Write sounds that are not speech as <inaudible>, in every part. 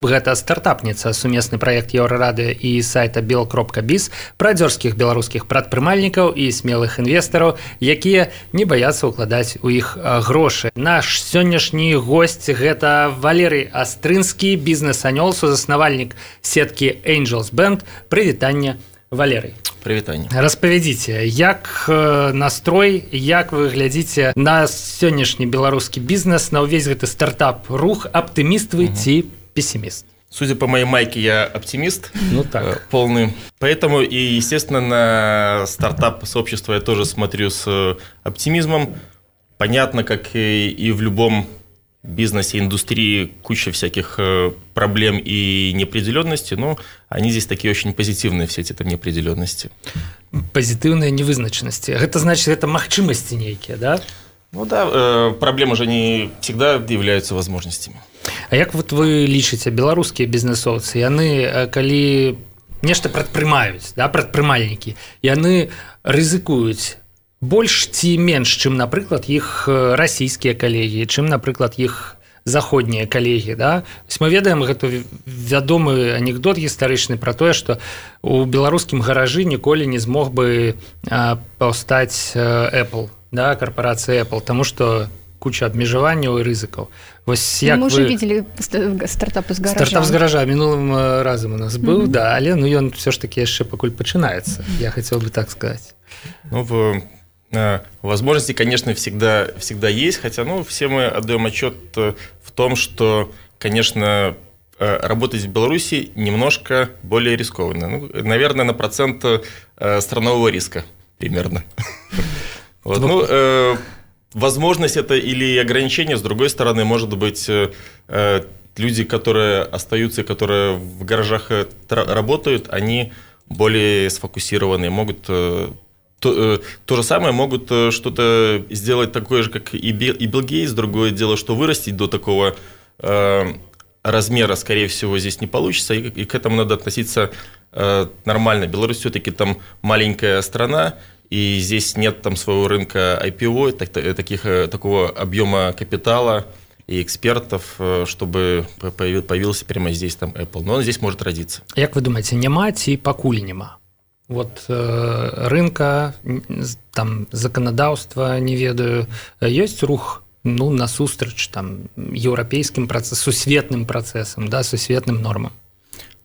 гэта стартапніца сумесны проект еўрарады і сайта бел кропка біз пра дзёрзскіх беларускіх прадпрымальнікаў і смелых інвестараў якія не баяцца ўкладаць у іх грошы. Наш сённяшні госць гэта валерый астрынскі бізнес-анёл сузаснавальнік сеткі angels бэнд прывітання валерый. Прывітанне. Распавядзіце як настрой як вы глядзіце на сённяшні беларускі бізнес на ўвесь гэты стартап рух аптыміст вы ці пессимист. Судя по моей майке, я оптимист. Ну так. Э, полный. Поэтому и, естественно, на стартап сообщество я тоже смотрю с э, оптимизмом. Понятно, как и в любом бизнесе, индустрии куча всяких э, проблем и неопределенности, но они здесь такие очень позитивные, все эти там неопределенности. Позитивные невызначенности. Это значит, это махчимости некие, да? Ну да, проблемы же не всегда являются возможностями. А як вот вы лічыце беларускія бізнесоўцы яны калі нешта прадпрымаюць да прадпрымальнікі яны рызыкуюць больш ці менш чым напрыклад іх расійскія калегі чым напрыклад іх заходнія калегі да мы ведаем гэту вядомы анекдот гістарычны пра тое што у беларускім гаражы ніколі не змог бы паўстаць Apple да карпорацыя Apple тому что куча абмежаванняў і рызыкаў вось як мы вы... видели стартап з гаража. стартап з гаража мінулым разам у нас быў mm -hmm. да але ну ён все ж таки яшчэ пакуль пачынаецца я хотел бы так сказать ну, в... возможности конечно всегда всегда есть хотя ну все мы отдаем отчет э, в том что конечно э, работать в Беларуси немножко более рискованно ну, наверное на процент э, странового риска примерно <laughs> вот, ну, э, возможность это или ограничение, с другой стороны, может быть, э, э, люди, которые остаются, которые в гаражах э, работают, они более сфокусированные, могут то, то же самое могут что-то сделать такое же, как и Билл Гейтс. Другое дело, что вырастить до такого размера, скорее всего, здесь не получится, и к этому надо относиться нормально. Беларусь все-таки там маленькая страна, и здесь нет там своего рынка IPO, так, таких, э, такого объема капитала и экспертов, э, чтобы появился прямо здесь там Apple. Но он здесь может родиться. Как вы думаете, няма ці пакуль няма? Вот э, рынка, там законодаўства не ведаю, ёсць рух ну, насустрач там еўрапейскім працэс сусветным працэсам да сусветным нормам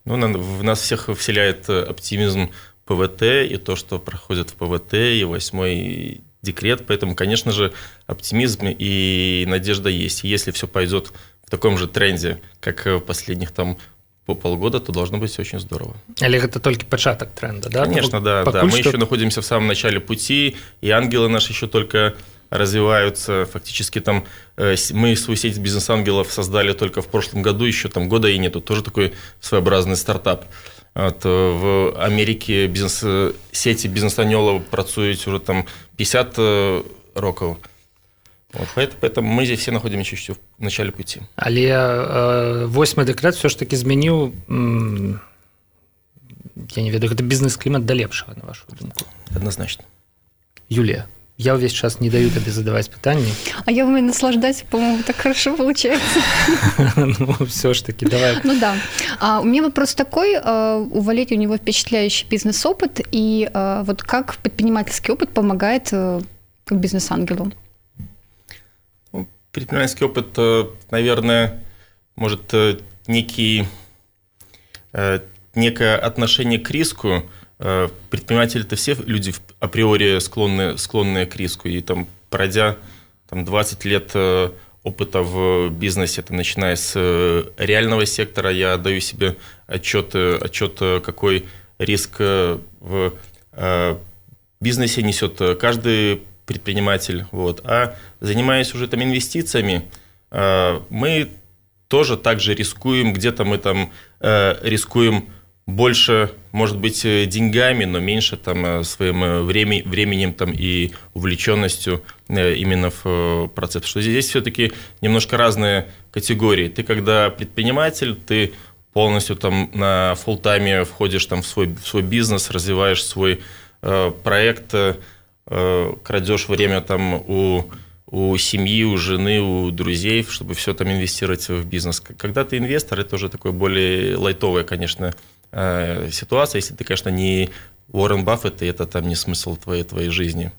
ну, в нас всех вселяет э, оптимизм ПВТ и то, что проходит в ПВТ, и восьмой декрет. Поэтому, конечно же, оптимизм и надежда есть. если все пойдет в таком же тренде, как в последних там по полгода, то должно быть очень здорово. Или это только початок тренда, да? Конечно, да. да. Мы что... еще находимся в самом начале пути, и ангелы наши еще только развиваются. Фактически там э, мы свою сеть бизнес-ангелов создали только в прошлом году, еще там года и нету. Тоже такой своеобразный стартап. От, в Америке бізнес сети бізнес-анёлаў працуюць уже там 50 рокаў вот, поэтому мы здесь все находимся еще в начале пути. Але э, восьмы дэкрэт все ж таки змяніў я не ведаю гэта бізнес-клімат да лепшага на вашу думку? Однозначно. Юлія Я весь час не даю тебе задавать питания. А я умею наслаждаться, по-моему, так хорошо получается. <laughs> Ну, все ж таки, давай. Ну да. А, у меня вопрос такой. А, у Валерии у него впечатляющий бизнес-опыт. И а, вот как предпринимательский опыт помогает а, бизнес-ангелу? Ну, предпринимательский опыт, э, наверное, может э, некий, некое отношение к риску – Э, предприниматели это все люди априори склонны, склонные к риску. И там, пройдя там, 20 лет э, опыта в бизнесе, там, начиная с э, реального сектора, я даю себе отчет, отчет какой риск в бизнесе несет каждый предприниматель. Вот. А занимаясь уже там инвестициями, мы тоже также рискуем, где-то мы там рискуем больше, может быть, э, деньгами, но меньше там э, своим э, времени, временем там и увлеченностью именно в процесс. Что здесь все-таки немножко разные категории. Ты когда предприниматель, ты полностью там на full тайме входишь там в свой, в свой бизнес, развиваешь свой э, проект, э, крадешь время там у у семьи, у жены, у друзей, чтобы все там инвестировать в бизнес. Когда ты инвестор, это уже такое более лайтовая, конечно, э, ситуация. Если ты, конечно, не Уоррен Баффет, и это там не смысл твоей, твоей жизни.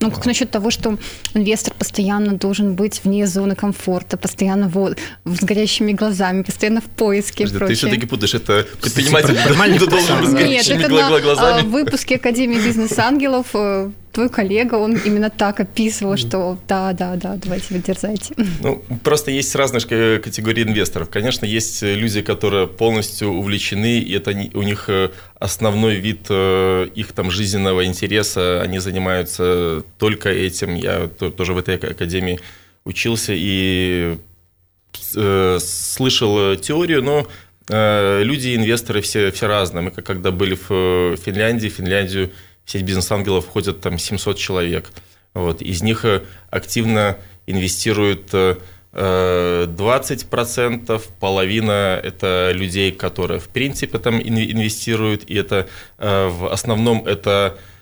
Ну, как насчет того, что инвестор постоянно должен быть вне зоны комфорта, постоянно вот, с горящими глазами, постоянно в поиске Подожди, и Ты все-таки путаешь, это предприниматель Предприниматель <laughs> должен быть с Нет, горящими это гла- на а, выпуске Академии бизнес-ангелов э, твой коллега, он именно так описывал, что да, да, да, давайте вы дерзайте. Ну, просто есть разные э, категории инвесторов. Конечно, есть э, люди, которые полностью увлечены, и это у них э, основной вид их там жизненного интереса, они занимаются только этим. Я то- тоже в этой ак- академии учился и слышал теорию, но люди, инвесторы все, все разные. Мы когда были в Финляндии, Финляндию сеть бизнес-ангелов входят там 700 человек. Вот. Из них э, активно инвестируют э, э, 20%, половина это людей, которые в принципе там ин- инвестируют, и это э, в основном это э,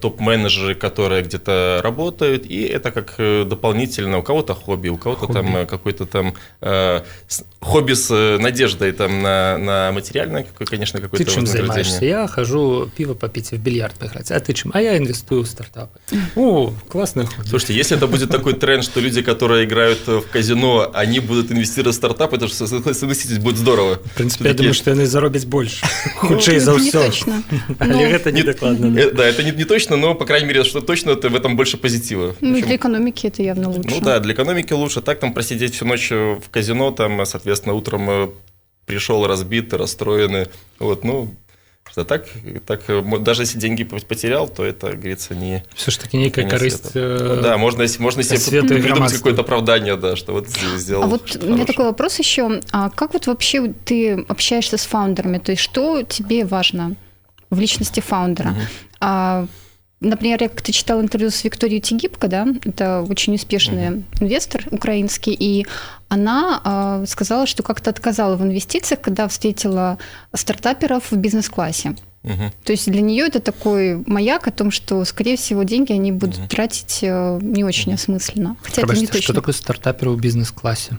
топ-менеджеры, которые где-то работают, и это как э, дополнительно у кого-то хобби, у кого-то Хобби. там э, какой-то там э, с- хобби с э, надеждой там на, на материальное, какое- конечно, Ты какое-то чем вознаграждение. занимаешься? Я хожу пиво попить и в бильярд поиграть. А ты чем? А я инвестую в стартапы. О, классный хобби. Слушайте, если это будет такой тренд, что люди, которые играют в казино, они будут инвестировать в стартапы, это же, согласитесь, будет здорово. В принципе, я думаю, что яны заробяць больш <laughs> хутчэй за Не ўсё точно. <laughs> але Ну, гэта не дакладна Э, Да, это не, не точно, но, по крайней мере, что точно, это в этом больше позитива. Ну, Причем- для экономики это явно лучше. Ну да, для экономики лучше. Так там просидеть всю ночь в казино, там, соответственно, утром э, пришел разбитый, расстроенный. Вот, ну, что так, так, э, даже если деньги потерял, то это, говорится, не... все ж таки нейкая конец карысць света. Ну да, можно, можно себе придумать какое-то оправдание, да, что вот сделал А вот у меня хорошее. такой вопрос еще. А как вот вообще ты общаешься с фаундерами? То есть что тебе важно в личности фаундера? А, например, я как-то читала интервью с Викторией Тигибко, да, это очень успешный инвестор украинский, и она а, сказала, что как-то отказала в инвестициях, когда встретила стартаперов в бизнес-классе. Мгм. То есть для нее это такой маяк о том, что, скорее всего, деньги они будут Мгм. тратить э, не очень осмысленно. Хотя это не Прабачце, точно. что такое стартаперы ў бізнес-класе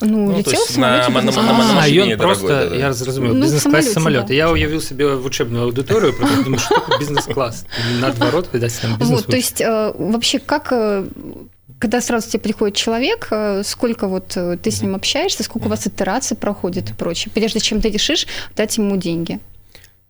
Ну, Ну, то летел есть в самолете на- на- бизнес-класс. на- на А, машине ён дорогой, просто да-да. я зразумеў Ну, в бізнес-клас самолёте, самолет да. я уявіў себе вучэбную аўдыторыю просто думаю, что такое бізнес-клас наадварот відаць там бізнес Вот, то есть э, вообще как э, когда сразу тебе приходит человек, э, сколько вот э, ты с ним общаешься, сколько у вас итераций проходит и прочее, прежде чем ты решишь дать ему деньги?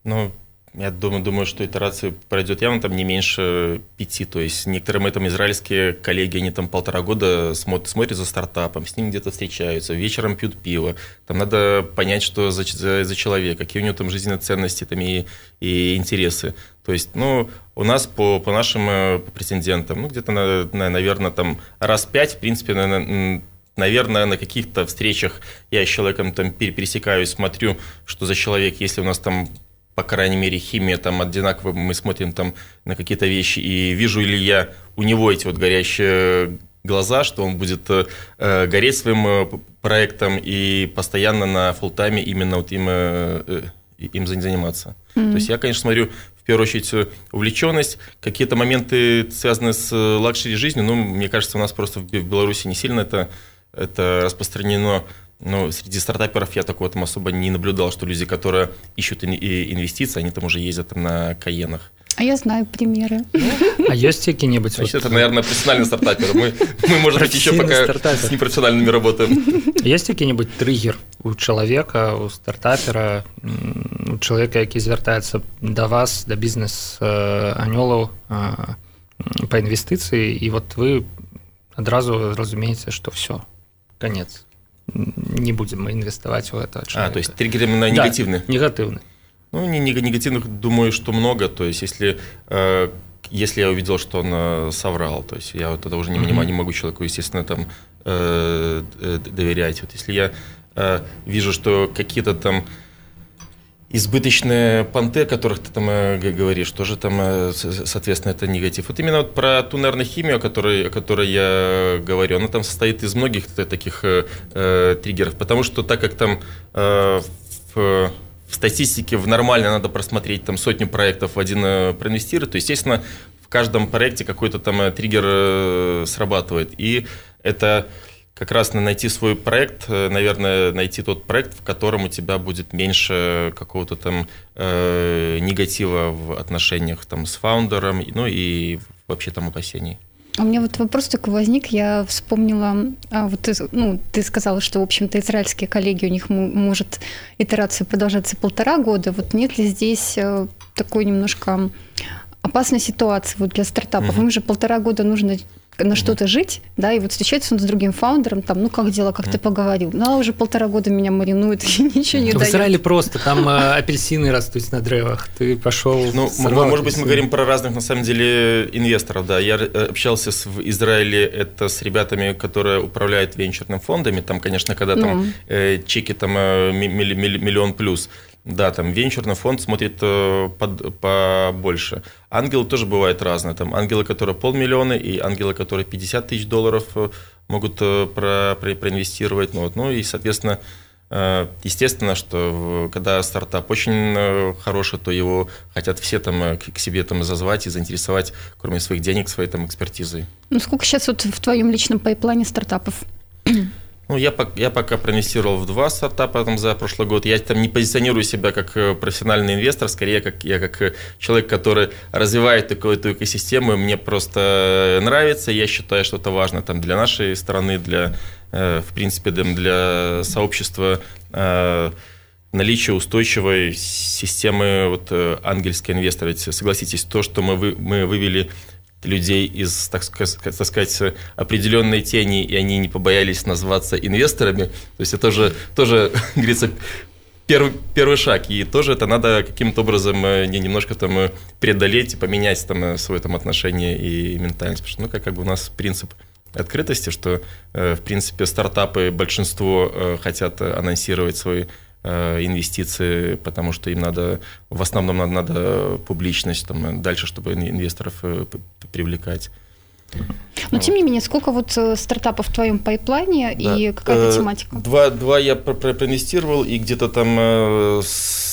Ну, я думаю, думаю, что итерация пройдет явно там не меньше пяти. То есть некоторые мои там израильские коллеги, они там полтора года смотрят, смотрят за стартапом, с ним где-то встречаются, вечером пьют пиво. Там надо понять, что за, за, за человек, какие у него там жизненные ценности там и, и интересы. То есть, ну, у нас по, по нашим э, претендентам, ну, где-то, на, на- наверное, там раз пять, в принципе, на- на- наверное, на каких-то встречах я с человеком там пере- пересекаюсь, смотрю, что за человек, если у нас там по крайней мере, химия там одинаковая, мы смотрим там на какие-то вещи, и вижу ли я у него эти вот горящие глаза, что он будет э, э, гореть своим э, проектом и постоянно на full-time е именно вот им, э, э, им за- заниматься. То есть я, конечно, смотрю в первую очередь увлеченность, какие-то моменты, связанные с luxury жизнью, ну, мне кажется, у нас просто в Беларуси не сильно это, это распространено. Но среди стартаперов я такого там особо не наблюдал, что люди, которые ищут ин- и инвестиции, они там уже ездят там на Каенах. А я знаю примеры. А ёсць які-небудзь Значит, это, наверное, профессиональный стартапер. Мы, мы может быть, еще Профессийный пока стартапер. с непрофессиональными работаем. Есть які-небудзь триггер у чалавека у стартапера м, у чалавека які звяртаецца да вас да бізнес э, анёлаў э, м, па інвестыцыі і вот вы адразу разумееце што все конец М, не будем мы инвестовать в это А, то есть триггер именно негативный. негативный Ну, не, не- негативных, думаю, что много. То есть, если, э, если я увидел, что он э, соврал, то есть я вот тогда уже не, понимаю, не могу человеку, естественно, там э, э, доверять. Вот если я э, вижу, что какие-то там избыточные понты, о которых ты там э, говоришь, тоже там, э, соответственно, это негатив. Вот именно вот про ту, наверное, химию, о которой, о которой я говорю, она там состоит из многих таких э, э, триггеров, потому что так как там э, в, в статистике в нормально надо просмотреть там сотню проектов в один проинвестировать, то, естественно, в каждом проекте какой-то там триггер срабатывает. И это как раз найти свой проект, наверное, найти тот проект, в котором у тебя будет меньше какого-то там э, негатива в отношениях там с фаундером, ну и вообще там опасений. У меня вот вопрос такой возник, я вспомнила, а, вот ты, ну, ты сказала, что, в общем-то, израильские коллеги, у них может итерация продолжаться полтора года, вот нет ли здесь э, такой немножко опасной ситуации вот для стартапов? Mm-hmm. Им же полтора года нужно на что-то жить, да, и вот встречается он с другим фаундером, там, ну как дела, как ты поговорил, ну а уже полтора года меня маринуют <laughs> и ничего не В дает. Израиле просто, там э, апельсины растут на древах, ты пошел. Ну, может быть, мы говорим про разных, на самом деле, инвесторов, да, я э, общался с, в Израиле, это с ребятами, которые управляют венчурными фондами, там, конечно, когда там ну. э, чеки там миллион плюс, да, там венчурный фонд смотрит э, под, побольше. Ангелы тоже бывают разные. Там ангелы, которые полмиллиона, и ангелы, которые 50 тысяч долларов э, могут э, про, про, проинвестировать. Ну, вот. ну и, соответственно, естественно, что когда стартап очень хороший, то его хотят все там к себе там зазвать и заинтересовать, кроме своих денег, своей там экспертизой. Ну, сколько сейчас вот в твоем личном пайплане стартапов? Ну, я, я пока проинвестировал в два стартапа там, за прошлый год. Я там не позиционирую себя как э, профессиональный инвестор, скорее как я как э, человек, который развивает такую эту экосистему. Мне просто нравится. Я считаю, что это важно там, для нашей страны, для, э, в принципе, для сообщества наличие устойчивой системы вот, ангельской инвестора. Согласитесь, то, что мы, вы, мы вывели людей из, так, так сказать, определенной тени, и они не побоялись назваться инвесторами. То есть это тоже, <laughs> тоже говорится, первый, первый шаг. И тоже это надо каким-то образом э, не немножко там э, преодолеть и поменять там э, свое там отношение и ментальность. Потому что, ну, как, как бы у нас принцип открытости, что, в принципе, стартапы большинство хотят анонсировать свои инвестиции, потому что им надо, в основном надо, надо публичность там, дальше, чтобы инвесторов э, привлекать. Но тем не менее, сколько вот э, стартапов в твоем пайплане да. и какая-то тематика? Два, два я проинвестировал, и где-то там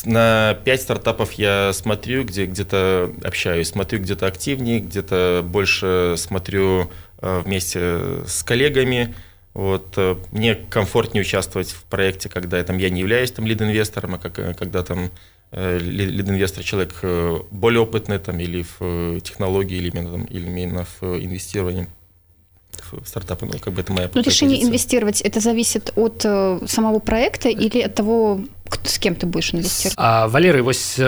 на пять стартапов я смотрю, где где-то общаюсь, смотрю где-то активнее, где-то больше смотрю вместе с коллегами. Вот, э, мне комфортнее участвовать в проекте, когда там, я не являюсь там лид-инвестором, а как, э, когда там э, лид-инвестор человек более опытный там, или в технологии, или именно, там, или именно в инвестировании в стартапы. Ну, как бы это моя Но решение позиция. инвестировать, это зависит от самого проекта или от того, с кем ты будешь инвестировать? А, Валерый, вось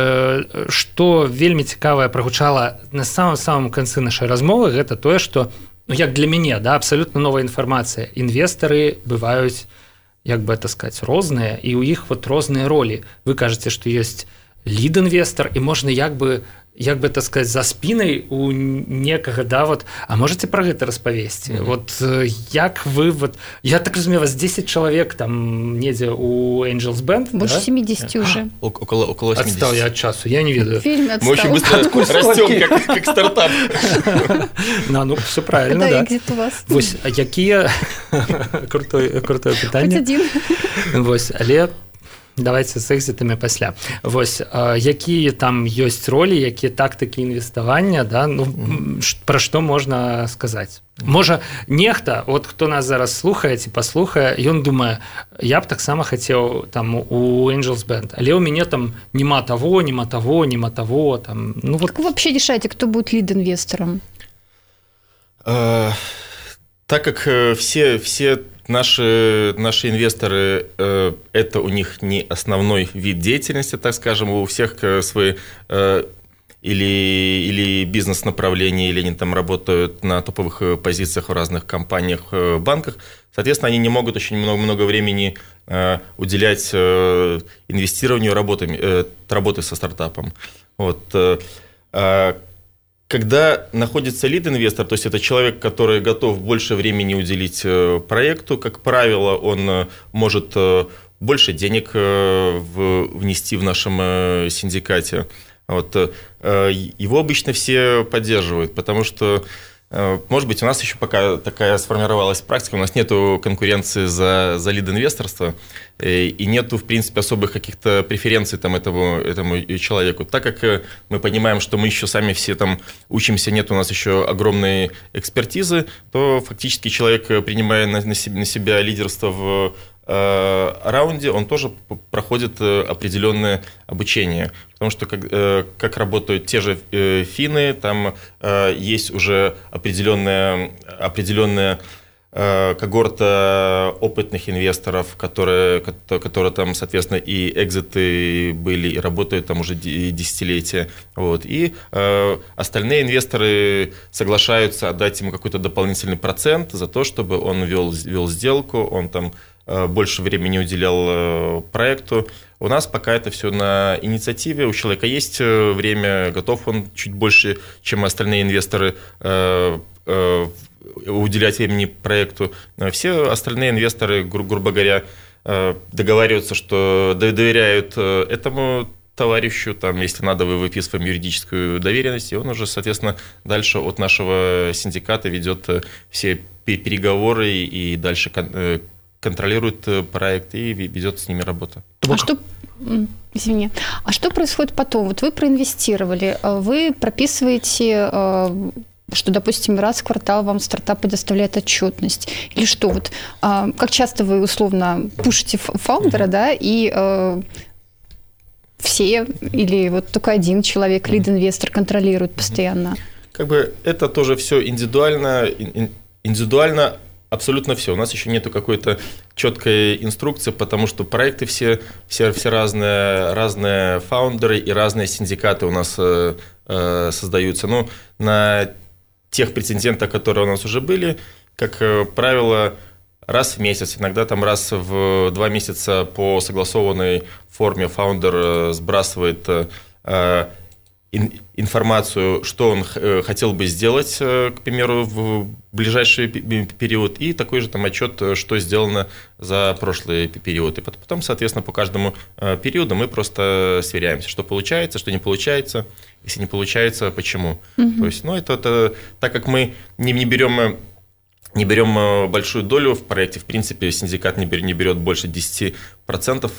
что вельмі цікавае прагучала на самом самом канцы нашай размовы гэта тое што ну, як для мяне да абсолютно новая інфармацыя. Інвестары бываюць як бы это сказать розныя і у іх вот розныя ролі. Вы кажаце что ёсць лід інвестор і можна як бы як бы так сказать за спінай у некага да вот а можете про гэта распавесці? Mm -hmm. вот э, як вы вот я так разумею вас 10 чалавек там недзе у angels band больше да? 70 уже. Около около отстал я от часу я не ведаю. Мы очень быстро растем как, как стартап. <laughs> На ну все правильно да. у вас? Вось, якія крутой <laughs> крутое пытанне Вось але давайте з экзітамі пасля вось якія там ёсць ролі якія тактыкі інвеставання да ну пра што можна сказаць можа нехта от хто нас зараз слухае ці паслухае ён думае я б таксама хацеў там у angels band але ў мяне там няма того нема того нема того там ну вот вообще решайте кто будет лид инвестором так как э, все все наши, наши инвесторы, э, это у них не основной вид деятельности, так скажем, у всех э, свои э, или, или бизнес-направления, или они там работают на топовых позициях в разных компаниях, банках. Соответственно, они не могут очень много-много времени э, уделять инвестированию работами, работы со стартапом. Вот. Когда находится лид-инвестор, то есть это человек, который готов больше времени уделить э, проекту, как правило, он э, может э, больше денег внести в нашем синдикате. Вот. Его обычно все поддерживают, потому что может быть, у нас еще пока такая сформировалась практика, у нас нету конкуренции за, за лид-инвесторство, э, и нету, в принципе, особых каких-то преференций там этому, этому человеку. Так как э, мы понимаем, что мы еще сами все там учимся, нет у нас еще огромной экспертизы, то фактически человек, принимая на, на себя лидерство в Э, раунде он тоже проходит э, определенное обучение. Потому что как, э, как работают те же финны, там есть уже определенная, определенная когорта опытных инвесторов, которые, которые там, соответственно, и экзиты были, и работают там уже десятилетия. Вот. И э, остальные инвесторы соглашаются отдать ему какой-то дополнительный процент за то, чтобы он вел, вел сделку, он там Э, больше времени уделял э, проекту. У нас пока это все на инициативе. У человека есть э, время, готов он чуть больше, чем остальные инвесторы уделять времени проекту. Все остальные инвесторы, гру- грубо говоря, договариваются, что доверяют этому товарищу, там, если надо, вы выписываем юридическую доверенность, и он уже, соответственно, дальше от нашего синдиката ведет все переговоры и дальше контролирует э, проект и ведет с ними работу. А что, извини, а что происходит потом? Вот вы проинвестировали, а вы прописываете э, что, допустим, раз в квартал вам стартап предоставляет отчетность, или что вот, а, как часто вы условно пушите фаундера, да, и все или вот только один человек, лид-инвестор контролирует постоянно? Как бы это тоже все индивидуально, индивидуально абсолютно все. У нас еще нету какой-то четкой инструкции, потому что проекты все, все, все разные, разные фаундеры и разные синдикаты у нас э, э, создаются. Ну, на тех претендентах, которые у нас уже были, как э, правило, раз в месяц, иногда там раз в два месяца по согласованной форме фаундер э, сбрасывает э, информацию, что он э, хотел бы сделать, э, к примеру, в ближайший период, и такой же там отчет, э, что сделано за прошлый период. И потом, соответственно, по каждому периоду мы просто сверяемся, что получается, что не получается, если не получается, почему. Угу. То есть, ну, это, это так как мы не, не берем не берем э, большую долю в проекте, в принципе, синдикат не берет, не берет больше 10%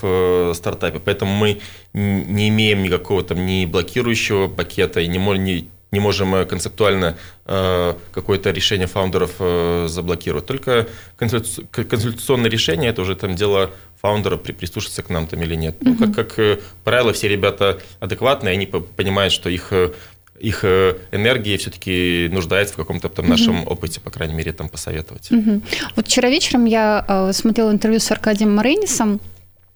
в стартапе, поэтому мы не имеем никакого там ни блокирующего пакета и не, не, не можем э, концептуально э, какое-то решение фаундеров заблокировать. Только консультационное решение – это уже там дело фаундера, прислушаться к нам там или нет. Mm-hmm. Ну, как, как правило, все ребята адекватные, они понимают, что их их э, энергии все-таки нуждается в каком-то там нашем угу. опыте, по крайней мере, там посоветовать. Угу. Вот вчера вечером я э, смотрела интервью с Аркадием Маренисом,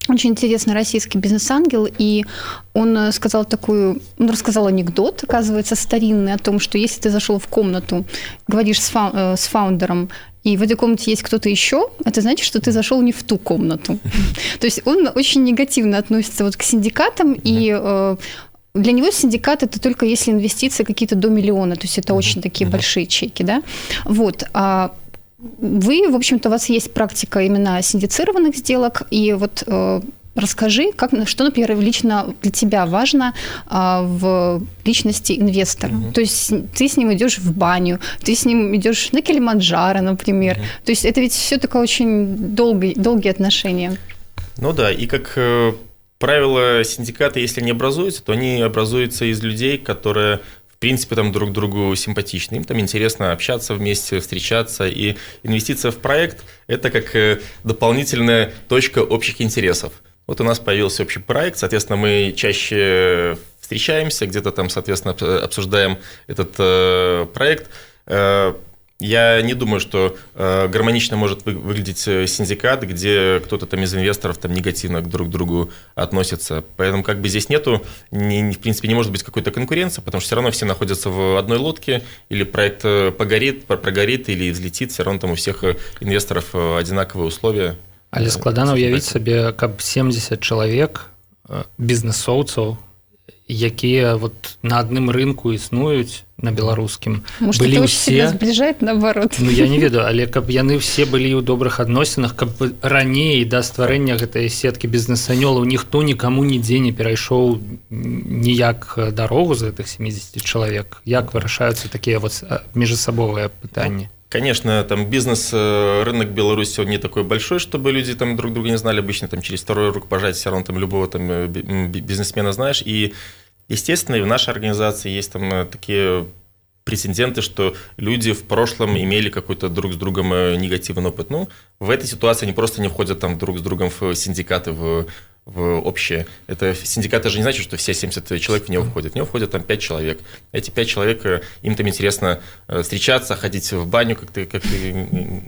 очень интересный российский бизнес-ангел, и он э, сказал такую, он рассказал анекдот, оказывается, старинный, о том, что если ты зашел в комнату, говоришь с, фау, с фаундером, и в этой комнате есть кто-то еще, это значит, что ты зашел не в ту комнату. <laughs> То есть он очень негативно относится вот к синдикатам, и для него синдикат это только если инвестиции какие-то до миллиона, то есть это очень такие большие чеки, да. Вот. А вы, в общем-то, у вас есть практика именно синдицированных сделок, и вот э, Расскажи, как, что, например, лично для тебя важно а, в личности инвестора. Угу. То есть ты с ним идешь в баню, ты с ним идешь на Килиманджаро, например. Угу. То есть это ведь все такое очень долгие, долгие отношения. Ну да, и как э, правило, синдикаты, если не образуются, то они образуются из людей, которые в принципе, там друг другу симпатичны. Им там интересно общаться вместе, встречаться. И инвестиция в проект – это как э, дополнительная точка общих интересов. Вот у нас появился общий проект, соответственно, мы чаще встречаемся, где-то там, соответственно, обсуждаем этот э, проект. Э, я не думаю, что э, гармонично может вы, выглядеть э, синдикат, где кто-то там из инвесторов там негативно друг к другу относится. Поэтому как бы здесь нету, не, в принципе, не может быть какой-то конкуренции, потому что все равно все находятся в одной лодке, или проект э, погорит, прогорит, или взлетит, все равно там у всех э, инвесторов одинаковые условия. Але складана ўявіць сабе каб 70 чалавек бізнесоўцаў Якія вот на адным рынку існуюць на беларускім былі все збліжаць наоборот? Ну я не <laughs> ведаю але каб яны все былі ў добрых адносінах каб раней да стварэння гэтай сеткі бізнес-анёлаў ніхто нікому нідзе не перайшоў ніяк дарогу з гэтых 70 чалавек. Як вырашаюцца такія вот межасабовыя пытанні Конечно, там бизнес, э, рынок Беларуси, он не такой большой, чтобы люди там друг друга не знали. Обычно там через второй рук пожать все равно там любого там э, бизнесмена знаешь. И, естественно, и в нашей организации есть там э, такие прецеденты, что люди в прошлом имели какой-то друг с другом негативный опыт. Ну, в этой ситуации они просто не входят там друг с другом в синдикаты, в в общее. Это синдикат же не значит, что все 70 человек в него входят. В него входят там 5 человек. Эти 5 человек, э, им там интересно э, встречаться, ходить в баню, как ты, как ты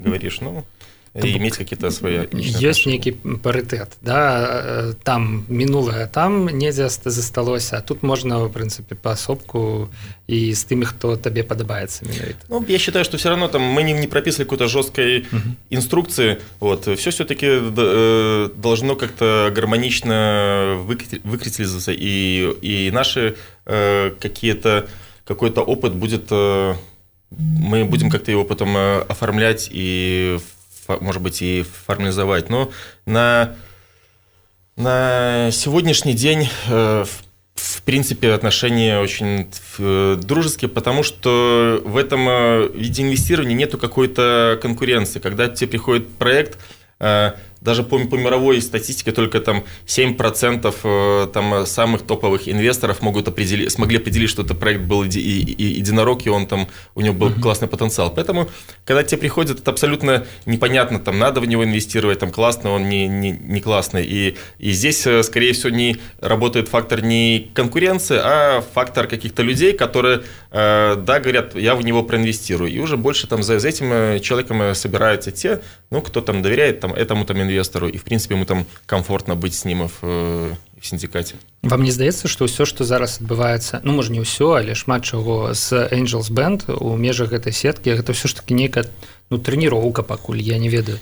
говоришь. Ну, і мець какие-то свои ёсць нейкі парытэт да там мінулае там недзе засталося тут можна в прынцыпе паасобку і з тымі хто табе падабаецца менавіта ну, я считаю что все равно там мы не, не прописывали какой-то жесткой инструкции вот все все-таки э, должно как-то гармонично выкритилизоваться и и наши э, какие-то какой-то опыт будет э, мы будем как-то его потом оформлять и в может быть, и формализовать. Но на, на сегодняшний день, э, в принципе, отношения очень э, дружеские, потому что в этом э, виде инвестирования нету какой-то конкуренции. Когда тебе приходит проект, даже по, по мировой статистике только там 7% э, там, самых топовых инвесторов могут определить, смогли определить, что это проект был еди, единорог, и он там, у него был uh-huh. классный потенциал. Поэтому, когда тебе приходит, это абсолютно непонятно, там, надо в него инвестировать, там, классно, он не, не, не классный. И, и здесь, э, скорее всего, не работает фактор не конкуренции, а фактор каких-то людей, которые, э, да, говорят, я в него проинвестирую. И уже больше там за, за этим человеком собираются те, ну, кто там доверяет там, этому там инвестору инвестору, и в принципе ему там комфортно быть с ним в, в синдикаце вам не здаецца что ўсё что зараз адбываецца ну можа не ўсё але шмат чаго з angels band у межах гэтай сеткі гэта все ж таки нейкая ну трэніроўка пакуль я не ведаю.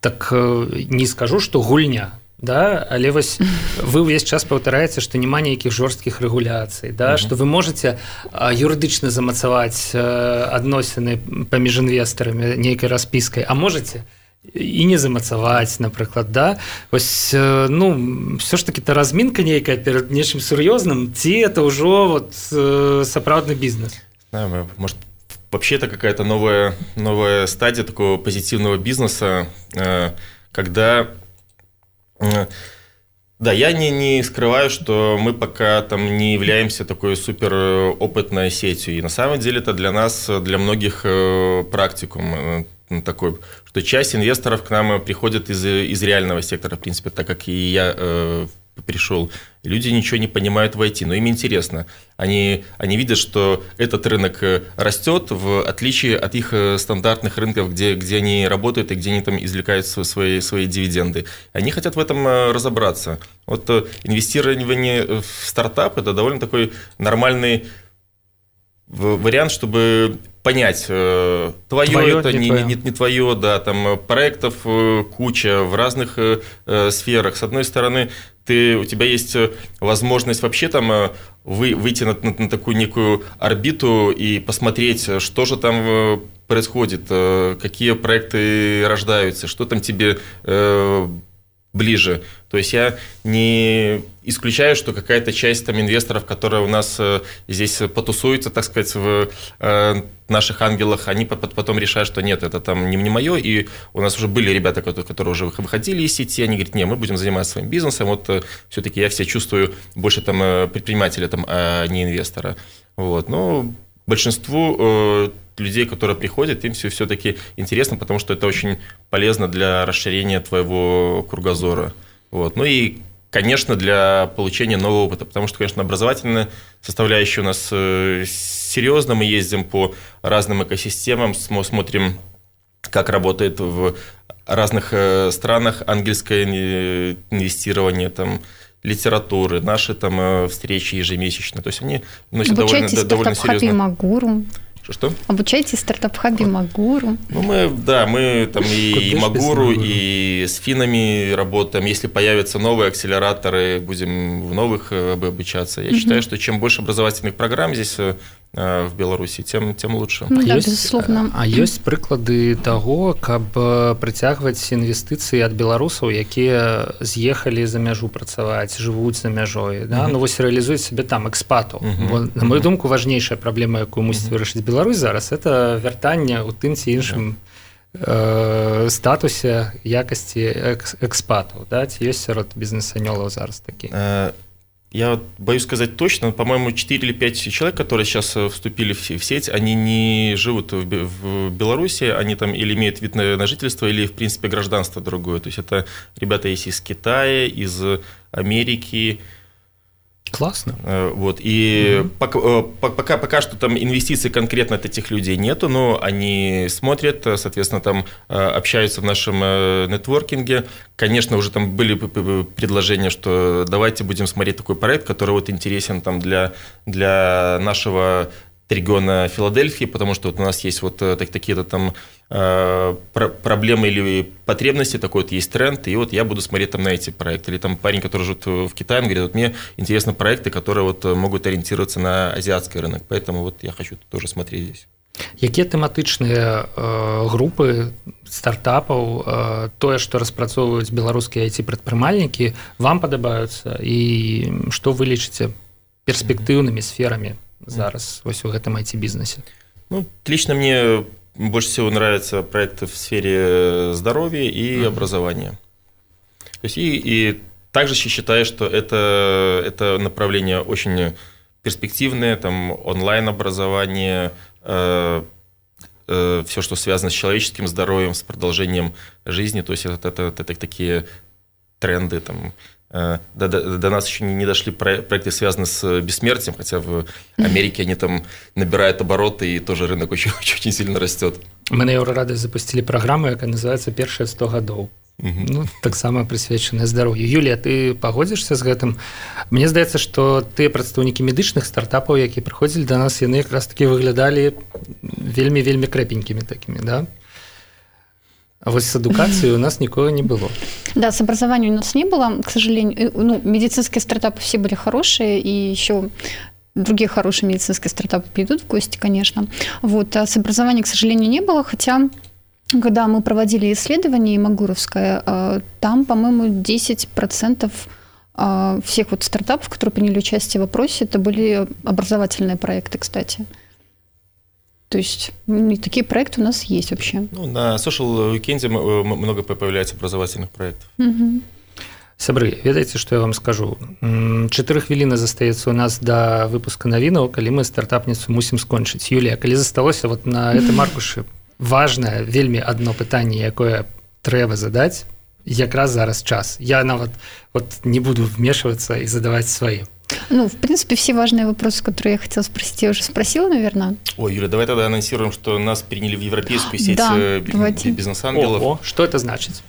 Так не скажу что гульня да але вось <laughs> вы ўвесь час паўтараеце што няма нейкіх жорсткіх рэгуляцый да что вы можете юрыдычна замацаваць адносіны паміж інвестарамі нейкай распіскай а можете і не замацаваць напрыклад да вось ну все ж таки та размінка нейкая перад нечым сур'ёзным ці это ўжо вот сапраўдны бізнес да, может вообще это какая-то новая новая стадия такого позитивного бизнеса когда да, я не, не скрываю, что мы пока там не являемся такой супер опытной сетью. И на самом деле это для нас, для многих практикум такой что часть инвесторов к нам приходят из, из реального сектора, в принципе, так как и я э, пришел. Люди ничего не понимают в IT, но им интересно. Они, они видят, что этот рынок э, растет, в отличие от их э, стандартных рынков, где, где они работают и где они там извлекают свои, свои дивиденды. Они хотят в этом э, разобраться. Вот инвестирование в стартап – это довольно такой нормальный вариант, чтобы понять, э, твое, твое это, не, не, не, не твое, да, там э, проектов э, куча в разных э, сферах. С одной стороны, ты, у тебя есть возможность вообще там вы, выйти на, на, на такую некую орбиту и посмотреть, что же там происходит, какие проекты рождаются, что там тебе э, ближе. То есть я не исключаю, что какая-то часть там инвесторов, которые у нас э, здесь потусуются, так сказать, в э, наших ангелах, они потом решают, что нет, это там не, не мое. И у нас уже были ребята, которые уже выходили из сети, они говорят, нет, мы будем заниматься своим бизнесом. Вот э, все-таки я себя чувствую больше там предпринимателя, там, а не инвестора. Вот. Но большинству людей, которые приходят, им все все-таки интересно, потому что это очень полезно для расширения твоего кругозора. Вот. Ну и, конечно, для получения нового опыта, потому что, конечно, образовательная составляющая у нас э, серьезно. Мы ездим по разным экосистемам, смотрим, как работает в разных э, странах ангельское инвестирование, там, литературы, наши там э, встречи ежемесячно. То есть они носят довольно, довольно серьезно. Гуру. Что? Обучаете стартап-хабе Магуру? Ну, мы, да, мы там и, и Магуру, и с финами работаем. Если появятся новые акселераторы, будем в новых э, обучаться. Я угу. считаю, что чем больше образовательных программ здесь э, в Беларусі тем тем лучше. Ну, да, безусловно. а ёсць прыклады того каб прыцягваць інвестыцыі ад беларусаў якія з'ехалі за мяжу працаваць жывуць за мяжой да? ну вось рэалізуюць сябе там экспату. На мою думку важнейшая праблема якую мусіць вырашыць Беларусь зараз это вяртанне у тым ці іншым э, статусе якасці экспатаў да? ці ёсць сярод бізнес-анёлаў зараз такі э, я боюсь сказать точно, по-моему, 4 или 5 человек, которые сейчас э, вступили в сеть, они не живут в Беларуси, они там или имеют вид на жительство, или, в принципе, гражданство другое. То есть это ребята есть из Китая, из Америки, Классно. Э, вот. И угу. пока, э, пока, пока что там инвестиций конкретно от этих людей нету, но они смотрят, соответственно, там э, общаются в нашем нетворкинге. Конечно, уже там были предложения, что давайте будем смотреть такой проект, который вот интересен там для, для нашего региона Филадельфии, потому что вот у нас есть вот так, такие-то там э, проблемы или потребности, такой вот есть тренд, и вот я буду смотреть там на эти проекты. Или там парень, который живет в Китае, он говорит, вот мне интересны проекты, которые вот могут ориентироваться на азиатский рынок, поэтому вот я хочу тоже смотреть здесь. Якія тэматычныя э, групы стартапаў э, тое што распрацоўваюць беларускія айці прадпрымальнікі вам падабаюцца і што вы лічыце перспектыўнымі сферамі зараз вось у гэтым айти бізнесе ну лично мне больше всего нравятся проекты в сфере здоровья и mm-hmm. образования. То есть и, и также считаю что это это направление очень перспективное там онлайн образование э, э, все что связано с человеческим здоровьем с продолжением жизни. То есть это, это, это, это такие тренды там Э, до, до, до нас еще не дошли проекты, связанные с бессмертием, хотя в Америке они там набирают обороты, и тоже рынок очень, <laughs> очень сильно растет. Мы на Еврорады запустили программу, которая называется «Першие 100 годов». Угу. Ну, таксама прысвечаная здароўю Юлія ты пагодзішся з гэтым Мне здаецца што тыя прадстаўнікі медычных стартапаў які прыходзілі да нас яны якраз таки выглядалі вельмі вельмі крэпенькімі такімі да А вот с эдукацией у нас никого не было. Да, с образованием у нас не было, к сожалению. Ну, медицинские стартапы все были хорошие, и еще другие хорошие медицинские стартапы придут в гости, конечно. Вот, а с образованием, к сожалению, не было, хотя когда мы проводили исследование Магуровское, а, там, по-моему, 10% а, всех вот стартапов, которые приняли участие в опросе, это были образовательные проекты, кстати. То есть такие проекты у нас есть вообще. Ну, на Social Weekend э, много появляется образовательных проектов. Угу. Сябры ведаеце што я вам скажу чатыры хвіліны застаецца у нас да выпуска навінаў калі мы стартапніцу мусім скончыць Юлія калі засталося вот на <laughs> этом аркушы важное вельмі одно пытанне якое трэба задаць якраз зараз час я нават вот не буду вмешиваться и задавать сваім Ну, в принципе, все важные вопросы, которые я хотела спросить, я уже спросила, наверное. Ой, Юля, давай тогда анонсируем, что нас приняли в европейскую сеть да, э, бизнес-ангелов. О, что это значит?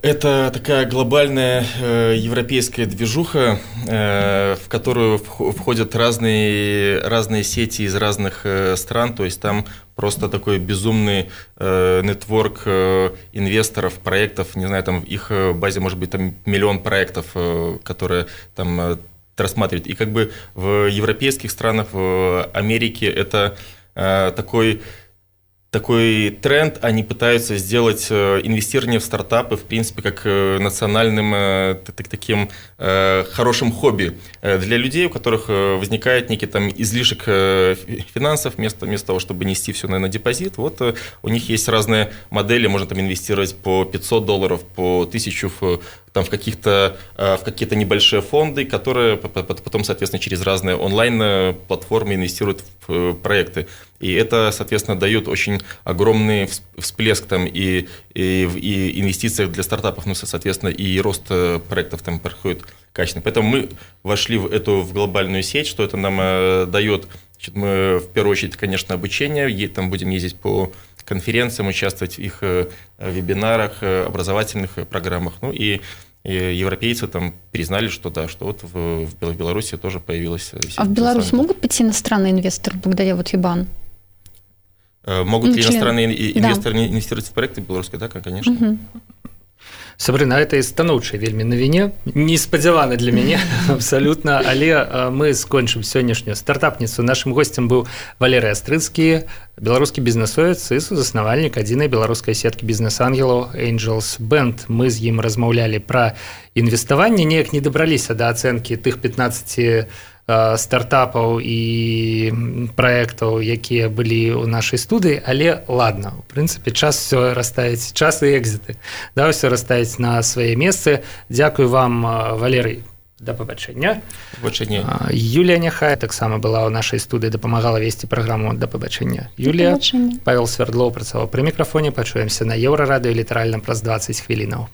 Это такая глобальная э, европейская движуха, э, в которую входят разные, разные сети из разных э, стран. То есть там просто такой безумный э, нетворк э, инвесторов, проектов. Не знаю, там в их э, базе может быть там миллион проектов, э, которые там э, рассматривать. И как бы в европейских странах, в Америке это э, такой такой тренд, они пытаются сделать э, инвестирование в стартапы, в принципе, как э, национальным таким хорошим хобби для людей, у которых возникает некий там излишек финансов, вместо, вместо того, чтобы нести все на, на депозит. Вот у них есть разные модели, можно там инвестировать по 500 долларов, по 1000 в там в каких-то э, в какие-то небольшие фонды, которые потом, соответственно, через разные онлайн-платформы инвестируют в э, проекты. И это, соответственно, дает очень огромный всплеск там и, и, и инвестициях для стартапов, ну, соответственно, и рост э, проектов там происходит качественно. Поэтому мы вошли в эту в глобальную сеть, что это нам дает. Значит, мы в первую очередь, конечно, обучение, там будем ездить по конференциям, участвовать в их вебинарах, образовательных программах. Ну и европейцы там признали, что да, что вот в, в Беларуси тоже появилась А в Беларусь могут пойти иностранные инвесторы благодаря вот ЕБАН? Могут ли иностранные инвесторы да. инвестировать в проекты белорусские? Да, конечно. Угу. Сабрына гэта і станоўчай вельмі навіне неспадзяваны для мяне <laughs> абсалютна але мы скончым сённяшнюю стартапніцу нашим гостцем быў валерый астрыцкі беларускі бізнесовец і сузаснавальнік адзінай беларускай сеткі бізнес-ангелаў angels бенд мы з ім размаўлялі пра інвеставанне неяк не дабраліся да ацэнкі тых 15 стартапаў і праектаў якія былі ў нашай студыі. Але ладно у прынцыпе час все расставіць час і экзіты. Да все расставіць на свае месцы. Дякую вам валерый. Да пабачэння. Выбачэння Юлія няхай таксама была ў нашай студыі дапамагала весці праграму. Да пабачэння. Юлія. Павел свердлоў працаваў пры мікрафоне. Пачуемся на еўрарадыё літаральна праз 20 хвілінаў